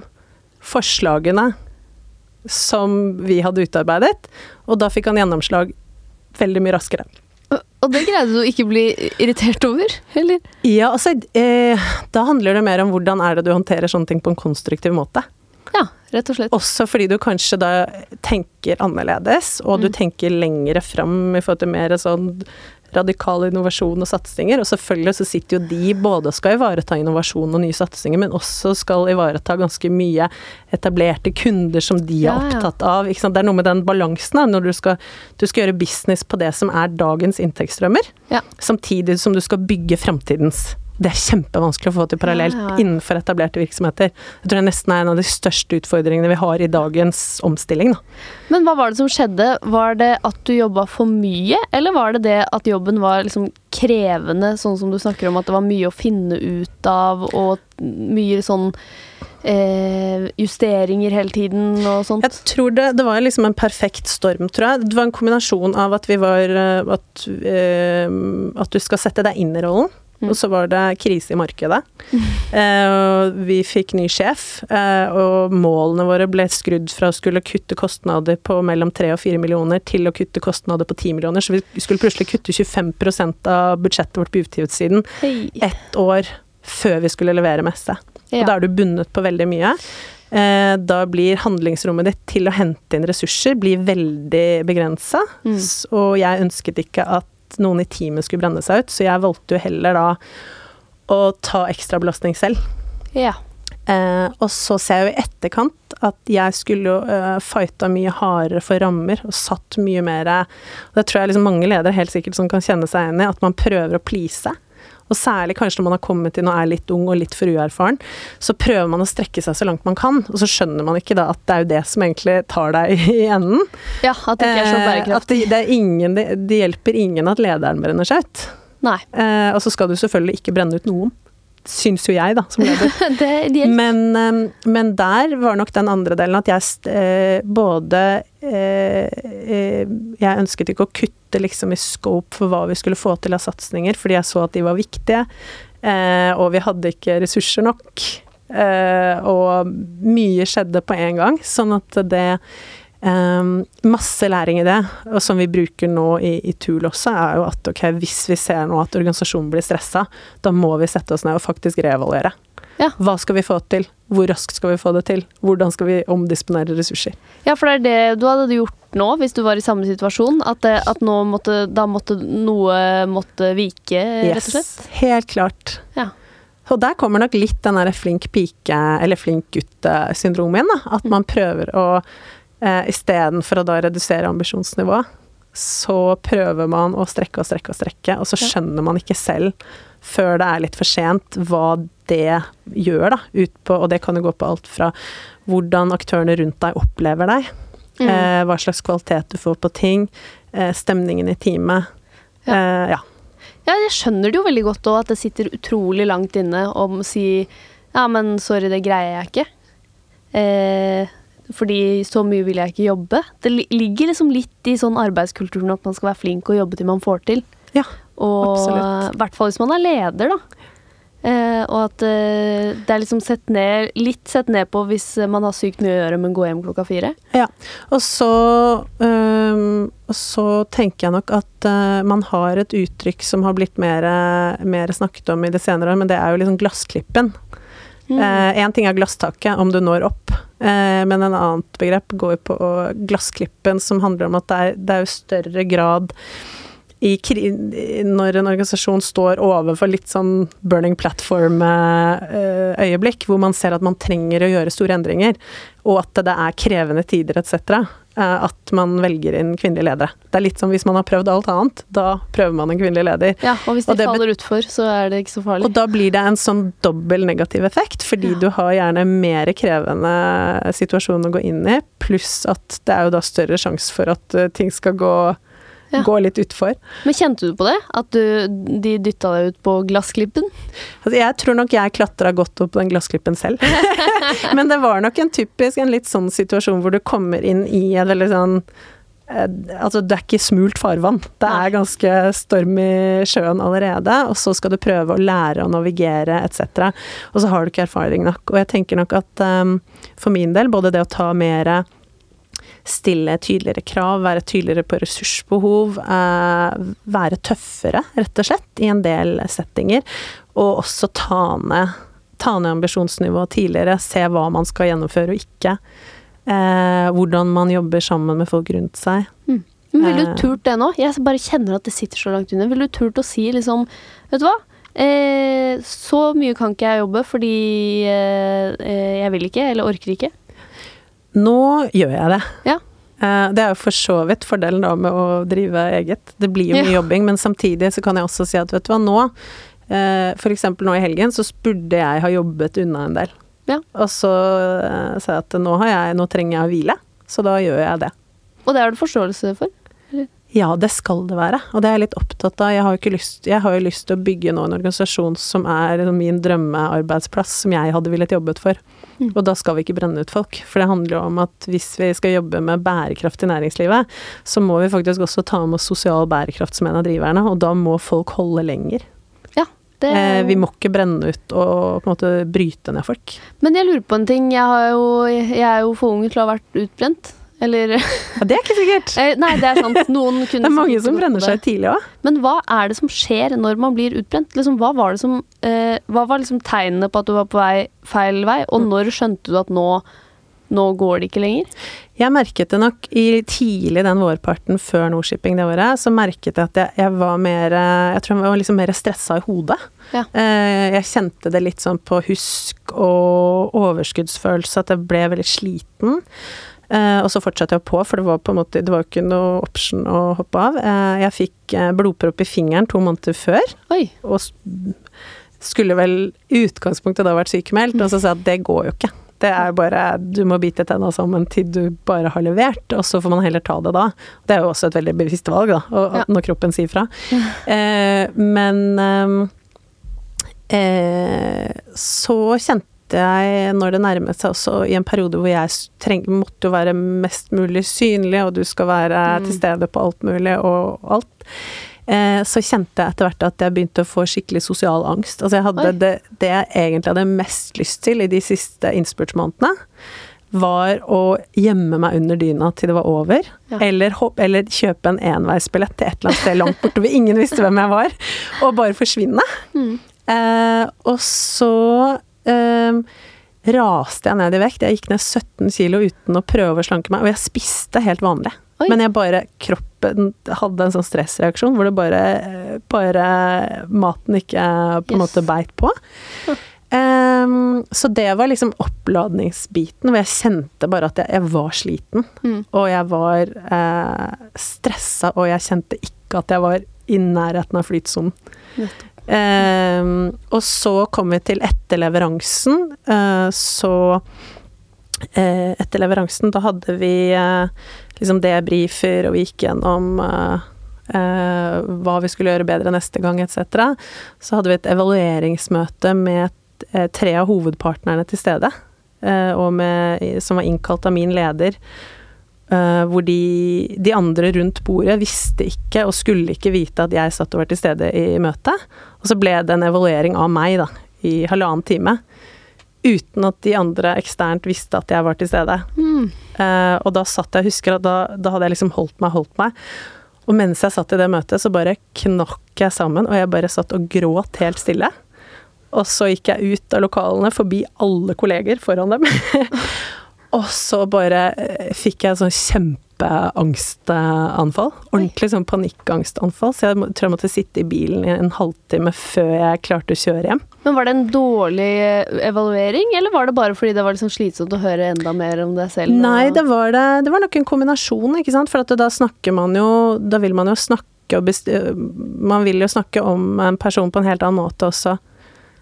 forslagene som vi hadde utarbeidet, og da fikk han gjennomslag veldig mye raskere. Og det greide du ikke bli irritert over, eller? Ja, altså eh, Da handler det mer om hvordan er det du håndterer sånne ting på en konstruktiv måte. Ja, rett og slett. Også fordi du kanskje da tenker annerledes, og du Mm. tenker lengre fram i forhold til mer sånn radikal innovasjon og satsinger. Og selvfølgelig så sitter jo de både og skal ivareta innovasjon og nye satsinger, men også skal ivareta ganske mye etablerte kunder som de er Ja, ja. opptatt av. Det er noe med den balansen da, når du skal, du skal gjøre business på det som er dagens inntektsstrømmer, Ja. samtidig som du skal bygge framtidens. Det er kjempevanskelig å få til parallelt Ja, ja, innenfor etablerte virksomheter. Jeg tror det nesten er en av de største utfordringene vi har i dagens omstilling. Da. Men hva var det som skjedde? Var det at du jobba for mye, eller var det det at jobben var liksom krevende, sånn som du snakker om at det var mye å finne ut av, og mye sånn eh, justeringer hele tiden og sånt? Jeg tror det, det var liksom en perfekt storm, tror jeg. Det var en kombinasjon av at vi var eh, At, eh, at du skal sette deg inn i rollen. Og så var det krise i markedet. Eh, vi fikk ny sjef, eh, og målene våre ble skrudd fra å skulle kutte kostnader på mellom 3 og 4 millioner til å kutte kostnader på 10 millioner. Så vi skulle plutselig kutte 25 av budsjettet vårt på utgiftssiden ett år før vi skulle levere meste. Ja. Og da er du bundet på veldig mye. Eh, da blir handlingsrommet ditt til å hente inn ressurser blir veldig begrensa. Mm. Og jeg ønsket ikke at noen i teamet skulle brenne seg ut, så jeg valgte jo heller da å ta ekstrabelastning selv. Ja. Eh, og så ser jeg jo i etterkant at jeg skulle jo eh, fighta mye hardere for rammer og satt mye mer og Det tror jeg liksom mange ledere helt sikkert som kan kjenne seg igjen i, at man prøver å please. Og særlig kanskje når man har kommet inn og er litt ung og litt for uerfaren, så prøver man å strekke seg så langt man kan, og så skjønner man ikke da at det er jo det som egentlig tar deg i enden. ja, at det ikke er så Eh, at det, det, er ingen, det, det hjelper ingen at lederen brenner seg ut. Nei. Eh, og så skal du selvfølgelig ikke brenne ut noen. Syns jo jeg, da, som leder. det. Men, eh, men der var nok den andre delen at jeg eh, både eh, eh, Jeg ønsket ikke å kutte liksom i scope for hva vi skulle få til av satsinger, fordi jeg så at de var viktige, og vi hadde ikke ressurser nok. Og mye skjedde på en gang, sånn at det eh, masse læring i det, og som vi bruker nå i, i TUL også, er jo at ok, hvis vi ser nå at organisasjonen blir stressa, da må vi sette oss ned og faktisk reevaluere. Ja. Hva skal vi få til? Hvor raskt skal vi få det til? Hvordan skal vi omdisponere ressurser? Ja, for det er det du hadde gjort nå, hvis du var i samme situasjon. At, det, at nå måtte, da måtte noe måtte vike, rett og slett. helt klart. Ja. Og der kommer nok litt den der flink pike, eller flink gutt-syndromet igjen. Da. At man prøver å eh, Istedenfor å da redusere ambisjonsnivået, så prøver man å strekke og strekke og strekke, og så skjønner man ikke selv før det er litt for sent hva det gjør, da. Ut på, og det kan jo gå på alt fra hvordan aktørene rundt deg opplever deg, Mm. eh, hva slags kvalitet du får på ting, eh, stemningen i teamet. Ja. Eh, ja. Ja, jeg skjønner det jo veldig godt òg, at det sitter utrolig langt inne om å si ja, men sorry, det greier jeg ikke. Eh, fordi så mye vil jeg ikke jobbe. Det ligger liksom litt i sånn arbeidskulturen at man skal være flink og jobbe til man får til. Ja, Og absolutt. i hvert fall hvis man er leder, da. Eh, og at eh, det er liksom sett ned, litt sett ned på hvis man har sykt mye å gjøre, men går hjem klokka fire. Ja, og så, um, og så tenker jeg nok at uh, man har et uttrykk som har blitt mer, mer snakket om i det senere år, men det er jo liksom glassklippen. Mm. eh, ting er glasstaket, om du når opp, eh, men en annet begrep går på glassklippen, som handler om at det er, det er jo større grad i når en organisasjon står overfor litt sånn burning platform-øyeblikk, hvor man ser at man trenger å gjøre store endringer, og at det er krevende tider etc., eh, at man velger inn kvinnelige ledere. Det er litt som hvis man har prøvd alt annet, da prøver man en kvinnelig leder. Ja, og hvis Og de det bet- faller utfor, så er det ikke så farlig. Og da blir det en sånn dobbel negativ effekt, fordi Ja. du har gjerne mer krevende situasjon å gå inn i, pluss at det er jo da større sjanse for at eh, ting skal gå, Ja. gå litt utfor. Men kjente du på det? At du, de dytta deg ut på glassklippen? Altså, jeg tror nok jeg klatra godt opp på den glassklippen selv. Men det var nok en typisk en litt sånn situasjon hvor du kommer inn i et veldig sånn eh, Altså, det er ikke smult farvann. Det er ganske storm i sjøen allerede, og så skal du prøve å lære å navigere etc. Og så har du ikke erfaring nok. Og jeg tenker nok at um, for min del, både det å ta mer stille tydeligere krav, være tydeligere på ressursbehov, eh, være tøffere, rett og slett, i en del settinger. Og også ta ned, ta ned ambisjonsnivået tidligere, se hva man skal gjennomføre og ikke. Eh, hvordan man jobber sammen med folk rundt seg. Mm. Men ville du Eh. turt det nå? Jeg bare kjenner at det sitter så langt under. Ville du turt å si liksom Vet du hva? Eh, så mye kan ikke jeg jobbe fordi eh, eh, jeg vil ikke, eller orker ikke. Nå gjør jeg det. Ja. Eh, Det er jo for så vidt fordelen da med å drive eget. Det blir jo mye Ja. jobbing, men samtidig så kan jeg også si at vet du hva, nå F.eks. For eksempel nå i helgen så burde jeg ha jobbet unna en del. Ja. Og så eh, sa jeg at nå, har jeg, nå trenger jeg å hvile, så da gjør jeg det. Og det har du forståelse for? Ja, det skal det være, og det er jeg litt opptatt av. Jeg har jo, lyst, jeg har jo lyst til å bygge nå en organisasjon som er min drømmearbeidsplass, som jeg hadde villet jobbet for. Mm. Og da skal vi ikke brenne ut folk. For det handler jo om at hvis vi skal jobbe med bærekraft i næringslivet, så må vi faktisk også ta med oss sosial bærekraft som en av driverne, og da må folk holde lenger. Ja. Det, Eh, vi må ikke brenne ut og på en måte bryte ned folk. Men jeg lurer på en ting. Jeg, har jo, jeg er jo for ung til å ha vært utbrent. Eller Ja, det er ikke sikkert. eh, Nei, det er sant. Noen kunne Det er mange som brenner seg tidlig òg. Men hva er det som skjer når man blir utbrent? Liksom, hva var det som eh, Hva var liksom tegnene på at du var på vei feil vei, og Mm. når skjønte du at nå, nå går det ikke lenger? Jeg merket det nok i tidlig den vårparten før Nordshipping det året, så merket jeg at jeg, jeg var mer Jeg tror jeg var liksom mer stressa i hodet. Ja. Eh, jeg kjente det litt sånn på husk og overskuddsfølelse, at jeg ble veldig sliten. Eh, og så fortsatte jeg på, for det var på en måte Det var jo ikke noe option å hoppe av. Eh, jeg fikk eh, blodpropp i fingeren to måneder før, Oi. og skulle vel i utgangspunktet da vært sykemeldt, og så sa jeg at det går jo ikke. Det er bare Du må bite tenna sammen til du bare har levert, og så får man heller ta det da. Det er jo også et veldig bevisst valg, da, og, Ja. når kroppen sier fra. Eh, men ehm, eh, så kjente jeg, når det nærmet seg også i en periode hvor jeg treng, måtte jo være mest mulig synlig, og du skal være Mm. til stede på alt mulig og alt, eh, så kjente jeg etter hvert at jeg begynte å få skikkelig sosial angst. Altså jeg hadde det, det jeg egentlig hadde mest lyst til i de siste innspurtsmånedene, var å gjemme meg under dyna til det var over, Ja. eller, eller kjøpe en enveisbillett til et eller annet sted langt borte hvor ingen visste hvem jeg var, og bare forsvinne. Mm. Eh, og så eh, raste jeg ned i vekt. Jeg gikk ned 17 kilo uten å prøve å slanke meg, og jeg spiste helt vanlig. Oi. Men jeg bare, kroppen hadde en sånn stressreaksjon hvor det bare, bare maten ikke på en Yes. måte beit på. Um, så det var liksom oppladningsbiten, hvor jeg kjente bare at jeg, jeg var sliten. Mm. Og jeg var eh, stressa, og jeg kjente ikke at jeg var i nærheten av flytsonen. Ehm, og så kom vi til etter leveransen, eh, så eh, Etter leveransen, da hadde vi eh, liksom debrifer, og vi gikk gjennom hva vi skulle gjøre bedre neste gang, etc. Så hadde vi et evalueringsmøte med tre av hovedpartnerne til stede, og med, som var innkalt av min leder. Eh, hvor de, de andre rundt bordet visste ikke og skulle ikke vite at jeg satt og var til stede i møtet. Og så ble det en evaluering av meg da, i halvannen time. Uten at de andre eksternt visste at jeg var til stede. Mm. Uh, og da satt jeg, husker at da, da hadde jeg liksom holdt meg, holdt meg. Og mens jeg satt i det møtet, så bare knakk jeg sammen, og jeg bare satt og gråt helt stille. Og så gikk jeg ut av lokalene, forbi alle kolleger foran dem. og så bare eh, fikk jeg sånn kjempeangstanfall. Ordentlig sånn panikkangstanfall. Så jeg tror jeg måtte sitte i bilen i en halvtime før jeg klarte å kjøre hjem. Men var det en dårlig eh, evaluering, eller var det bare fordi det var liksom slitsomt å høre enda mer om deg selv? Nei, det var, det, det var nok en kombinasjon, ikke sant. For at da snakker man jo Da vil man jo snakke og best, Man vil jo snakke om en person på en helt annen måte også.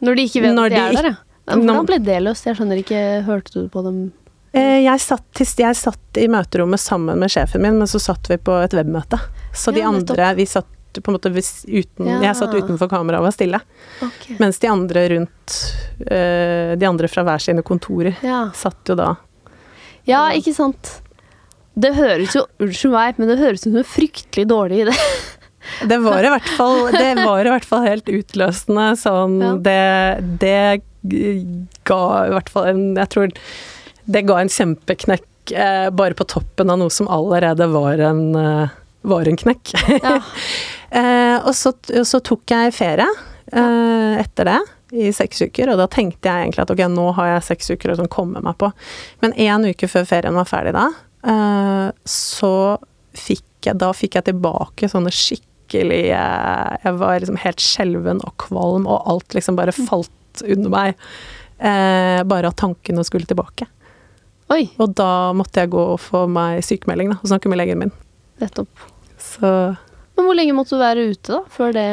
Når de ikke vet at de er der. Ja, Hvordan ble det løst? Jeg skjønner ikke. Hørte du på dem? Eh, Jeg satt, jeg satt i møterommet sammen med sjefen min, men så satt vi på et webmøte. Så de Ja, andre Vi satt på en måte uten Ja. Jeg satt utenfor kameraet og var stille. Okay. Mens de andre rundt eh, De andre fra hver sine kontorer Ja. satt jo da ja, ikke sant. Det høres jo Unnskyld meg, men det høres ut som en fryktelig dårlig idé. Det var i hvert fall, det var i hvert fall helt utløsende. Sånn Ja. det, det ga i hvert fall en Jeg tror det ga en kjempeknekk eh, bare på toppen av noe som allerede var en, eh, var en knekk. Ja. Eh, og så, så tok jeg ferie eh, etter det i seks uker, og da tenkte jeg egentlig at ok, nå har jeg seks uker å sånn komme meg på. Men én uke før ferien var ferdig da, eh, så fikk jeg, da fikk jeg tilbake sånne skikkelig Jeg var liksom helt skjelven og kvalm, og alt liksom bare falt under meg. Eh, bare av tanken å skulle tilbake. Oi, Og da måtte jeg gå og få meg sykemelding da, og snakke med legen min. nettopp. Så Men hvor lenge måtte du være ute, da? Før det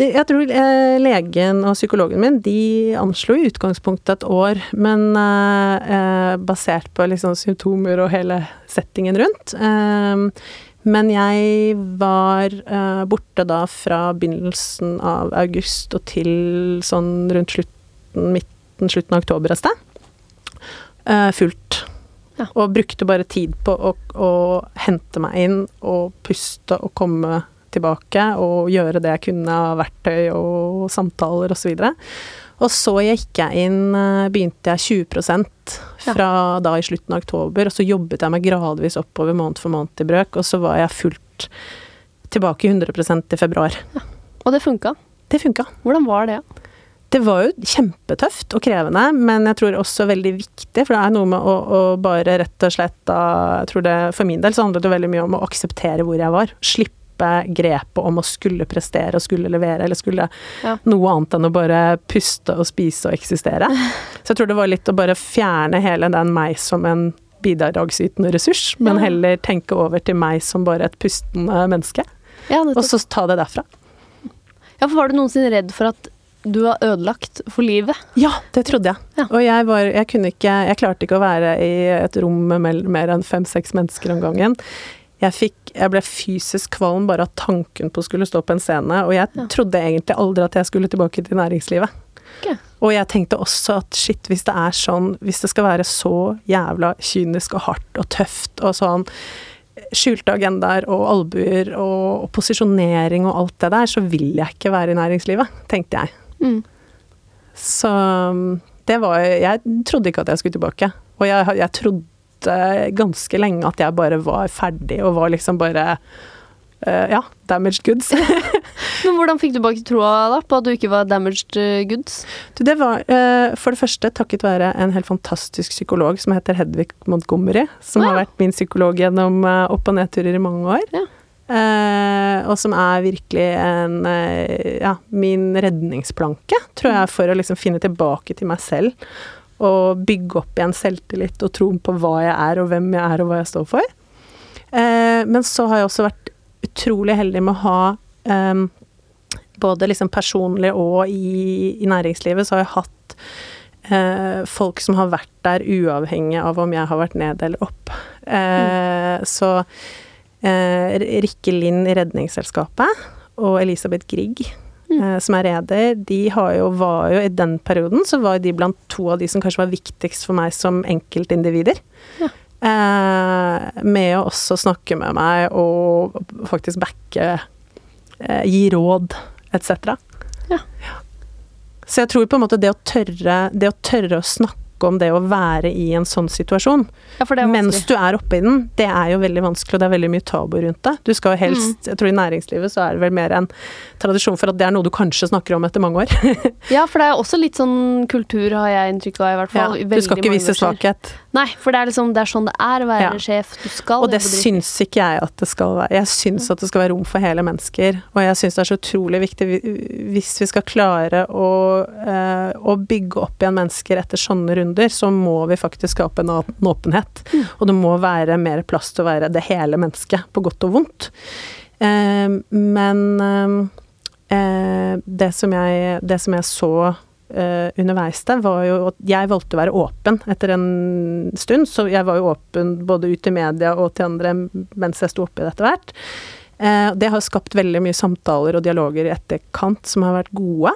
det, jeg tror eh, legen og psykologen min de anslo i utgangspunktet et år, men eh, eh, basert på liksom symptomer og hele settingen rundt. Eh, men jeg var eh, borte da fra begynnelsen av august og til sånn rundt slutten, midten, slutten av oktober et sted. Eh, fullt. Ja. Og brukte bare tid på å, å hente meg inn og puste og komme tilbake og gjøre det jeg kunne av verktøy og samtaler osv. Og, så og så gikk jeg inn, eh, begynte jeg 20% fra da i slutten av oktober, og så jobbet jeg meg gradvis oppover måned for måned i brøk, og så var jeg fullt tilbake i 100% i februar. Og det funka. Det funka. Hvordan var det? Det var jo kjempetøft og krevende, men jeg tror også veldig viktig, for det er noe med å, å bare rett og slett da Jeg tror det for min del så handlet det veldig mye om å akseptere hvor jeg var. Slippe grepet om å skulle prestere og skulle levere, eller skulle Ja. noe annet enn å bare puste og spise og eksistere. Så jeg tror det var litt å bare fjerne hele den meg som en bidragsytende ressurs, men heller tenke over til meg som bare et pustende menneske, Ja, og så ta det derfra. ja, for var du noensinne redd for at du var ødelagt for livet? Ja, det trodde jeg. Ja. Og jeg, var, jeg kunne ikke Jeg klarte ikke å være i et rom med mer enn fem-seks mennesker om gangen. Jeg, fikk, jeg ble fysisk kvalm bare av tanken på å skulle stå på en scene, og jeg Ja. trodde egentlig aldri at jeg skulle tilbake til næringslivet. Okay. Og jeg tenkte også at shit, hvis det er sånn, hvis det skal være så jævla kynisk og hardt og tøft og sånn skjulte agendaer og albuer og, og posisjonering og alt det der, så vil jeg ikke være i næringslivet, tenkte jeg. Mm. Så um, det var Jeg trodde ikke at jeg skulle tilbake. Og jeg, jeg trodde ganske lenge at jeg bare var ferdig og var liksom bare uh, Ja, damaged goods. Men hvordan fikk du tilbake troa da, på at du ikke var damaged eh, goods? Du, det var uh, for det første takket være en helt fantastisk psykolog som heter Hedvig Montgomery, som ah, ja. har vært min psykolog gjennom uh, opp- og nedturer i mange år. Ja. Eh, og som er virkelig en eh, ja, min redningsplanke, tror jeg, for å liksom finne tilbake til meg selv. Og bygge opp igjen selvtillit og troen på hva jeg er, og hvem jeg er, og hva jeg står for. Eh, men så har jeg også vært utrolig heldig med å ha både liksom personlig og i, i næringslivet så har jeg hatt eh, folk som har vært der uavhengig av om jeg har vært ned eller opp. Eh, Så eh, Rikke Lind i Redningsselskapet og Elisabeth Grieg, eh, som er reder, de har jo, var jo i den perioden så var de blant to av de som kanskje var viktigst for meg som enkeltindivider. Ja. Eh, med å også snakke med meg og faktisk backe, eh, gi råd, etc. Ja. Så jeg tror på en måte det å tørre, det å tørre å snakke om det å være i en sånn situasjon, Ja, mens du er oppe i den, det er jo veldig vanskelig, og det er veldig mye tabu rundt det. Du skal jo Mm. helst Jeg tror i næringslivet så er det vel mer en tradisjon for at det er noe du kanskje snakker om etter mange år. Ja, for det er også litt sånn kultur, har jeg inntrykk av, i hvert fall. Ja, du skal ikke vise svakhet. Nei, for det er liksom, det er sånn det er å være Ja. sjef. Du skal Og det syns ikke jeg at det skal være. Jeg syns at det skal være rom for hele mennesker. Og jeg syns det er så utrolig viktig hvis vi skal klare å, eh, å bygge opp igjen mennesker etter sånne runder, så må vi faktisk skape en en åpenhet. Mm. Og det må være mer plass til å være det hele mennesket, på godt og vondt. Eh, men eh, eh, det, som jeg, det som jeg så eh, underveis der, var jo at jeg valgte å være åpen etter en stund. Så jeg var jo åpen både ut i media og til andre mens jeg sto oppi det etter hvert. Eh, det har skapt veldig mye samtaler og dialoger i etterkant som har vært gode.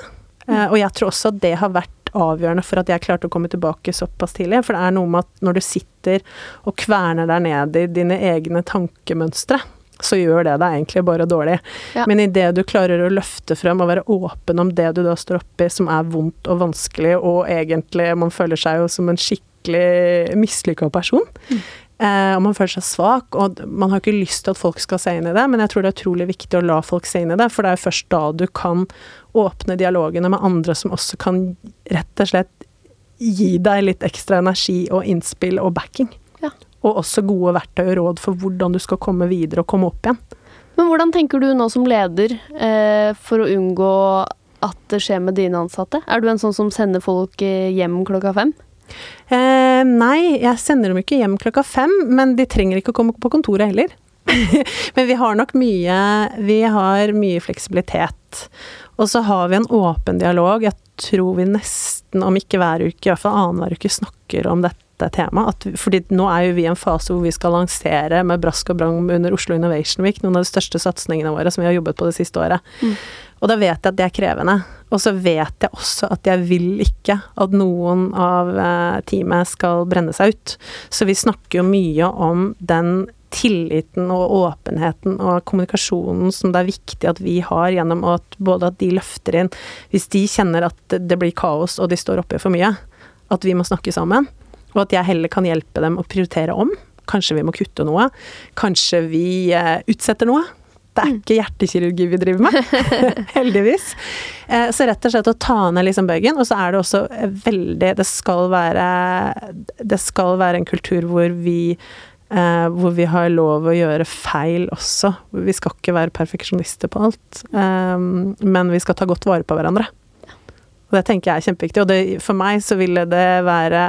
Eh, og jeg tror også at det har vært avgjørende for at jeg klarte å komme tilbake såpass tidlig. For det er noe med at når du sitter og kverner deg ned i dine egne tankemønstre, så gjør det deg egentlig bare dårlig. Ja. Men idet du klarer å løfte frem og være åpen om det du da står oppi, som er vondt og vanskelig, og egentlig man føler seg jo som en skikkelig mislykka person, Eh, og man føler seg svak, og man har ikke lyst til at folk skal se inn i det, men jeg tror det er utrolig viktig å la folk se inn i det, for det er først da du kan åpne dialogene med andre som også kan rett og slett gi deg litt ekstra energi og innspill og backing. Ja. Og også gode verktøy og råd for hvordan du skal komme videre og komme opp igjen. Men hvordan tenker du nå som leder eh, for å unngå at det skjer med dine ansatte? Er du en sånn som sender folk eh, hjem klokka fem? Eh, nei, jeg sender dem ikke hjem klokka fem, men de trenger ikke å komme på kontoret heller. men vi har nok mye Vi har mye fleksibilitet. Og så har vi en åpen dialog. Jeg tror vi nesten, om ikke hver uke, i hvert fall annenhver uke, snakker om dette temaet. fordi nå er jo vi i en fase hvor vi skal lansere med brask og bram under Oslo Innovation Week noen av de største satsingene våre som vi har jobbet på det siste året. Mm. Og da vet jeg at det er krevende. Og så vet jeg også at jeg vil ikke at noen av eh, teamet skal brenne seg ut. Så vi snakker jo mye om den tilliten og åpenheten og kommunikasjonen som det er viktig at vi har gjennom at både at de løfter inn Hvis de kjenner at det blir kaos og de står oppe for mye, at vi må snakke sammen. Og at jeg heller kan hjelpe dem å prioritere om. Kanskje vi må kutte noe. Kanskje vi eh, utsetter noe. Det er ikke hjertekirurgi vi driver med, heldigvis. Eh, så rett og slett å ta ned liksom bøygen. Og så er det også veldig Det skal være, det skal være en kultur hvor vi eh, hvor vi har lov å gjøre feil også. Vi skal ikke være perfeksjonister på alt, eh, men vi skal ta godt vare på hverandre. Og det tenker jeg er kjempeviktig. Og det, for meg så ville det være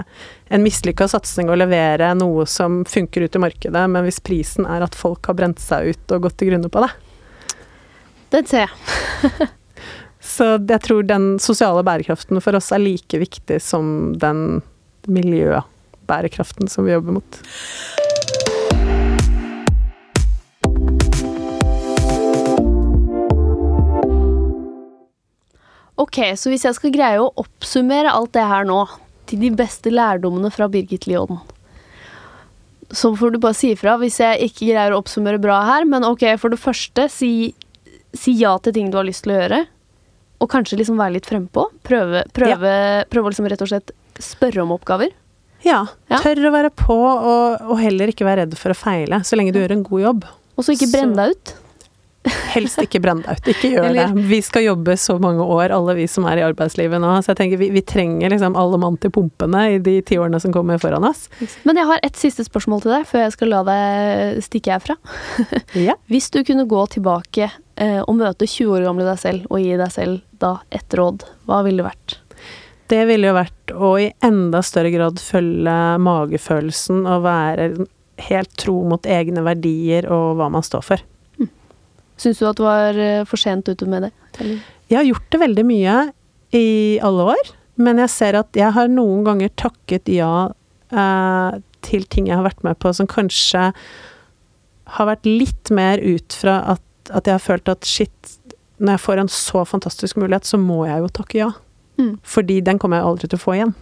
en mislykka satsing å levere noe som funker ut i markedet, men hvis prisen er at folk har brent seg ut og gått til grunne på det. Det ser jeg. så jeg tror den sosiale bærekraften for oss er like viktig som den miljøbærekraften som vi jobber mot. Ok, så hvis jeg skal greie å oppsummere alt det her nå, til de beste lærdommene fra Birgit Lyon Så får du bare si ifra hvis jeg ikke greier å oppsummere bra her, men ok, for det første, si, si ja til ting du har lyst til å gjøre. Og kanskje liksom være litt frempå. Prøve, prøve, ja. prøve liksom rett og slett spørre om oppgaver. Ja. ja. Tør å være på, og, og, heller ikke være redd for å feile, så lenge du gjør en god jobb. Og så ikke brenne deg ut. Helst ikke brenn deg ut. Ikke gjør det. Vi skal jobbe så mange år, alle vi som er i arbeidslivet nå. Så jeg tenker vi, vi trenger liksom alle mann til pumpene i de ti årene som kommer foran oss. Men jeg har et siste spørsmål til deg, før jeg skal la deg stikke herfra. Ja. Hvis du kunne gå tilbake eh, og møte 20 år gamle deg selv, og gi deg selv da et råd, hva ville det vært? Det ville jo vært å i enda større grad følge magefølelsen og være helt tro mot egne verdier og hva man står for. Syns du at du var eh, for sent ute med det? Eller? Jeg har gjort det veldig mye i alle år, men jeg ser at jeg har noen ganger takket ja eh, til ting jeg har vært med på som kanskje har vært litt mer ut fra at, at jeg har følt at shit, når jeg får en så fantastisk mulighet, så må jeg jo takke ja. Mm. Fordi den kommer jeg aldri til å få igjen.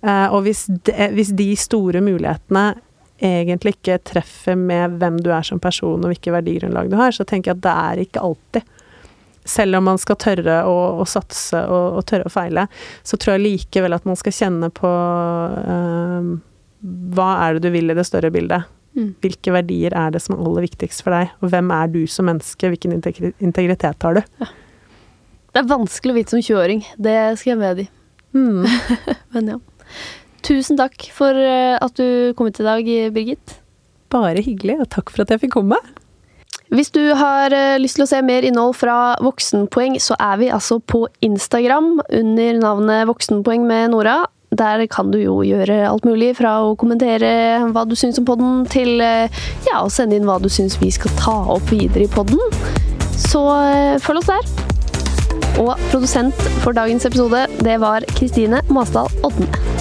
Eh, og hvis de, hvis de store mulighetene egentlig ikke treffer med hvem du er som person og hvilke verdigrunnlag du har, så tenker jeg at det er ikke alltid. Selv om man skal tørre å, å satse og, og, tørre å feile, så tror jeg likevel at man skal kjenne på uh, Hva er det du vil i det større bildet? Mm. Hvilke verdier er det som er aller viktigst for deg? Og hvem er du som menneske? Hvilken integritet har du? Ja. Det er vanskelig å vite som 20-åring. Det skal jeg medgi. Mm. Men ja. Tusen takk for eh, at du kom hit i dag, Birgit. Bare hyggelig, og takk for at jeg fikk komme. Hvis du har eh, lyst til å se mer innhold fra Voksenpoeng, så er vi altså på Instagram under navnet Voksenpoeng med Nora. Der kan du jo gjøre alt mulig, fra å kommentere hva du syns om podden, til eh, ja, å sende inn hva du syns vi skal ta opp videre i podden. Så følg oss der. Og produsent for dagens episode, det var Kristine Masdal Odne.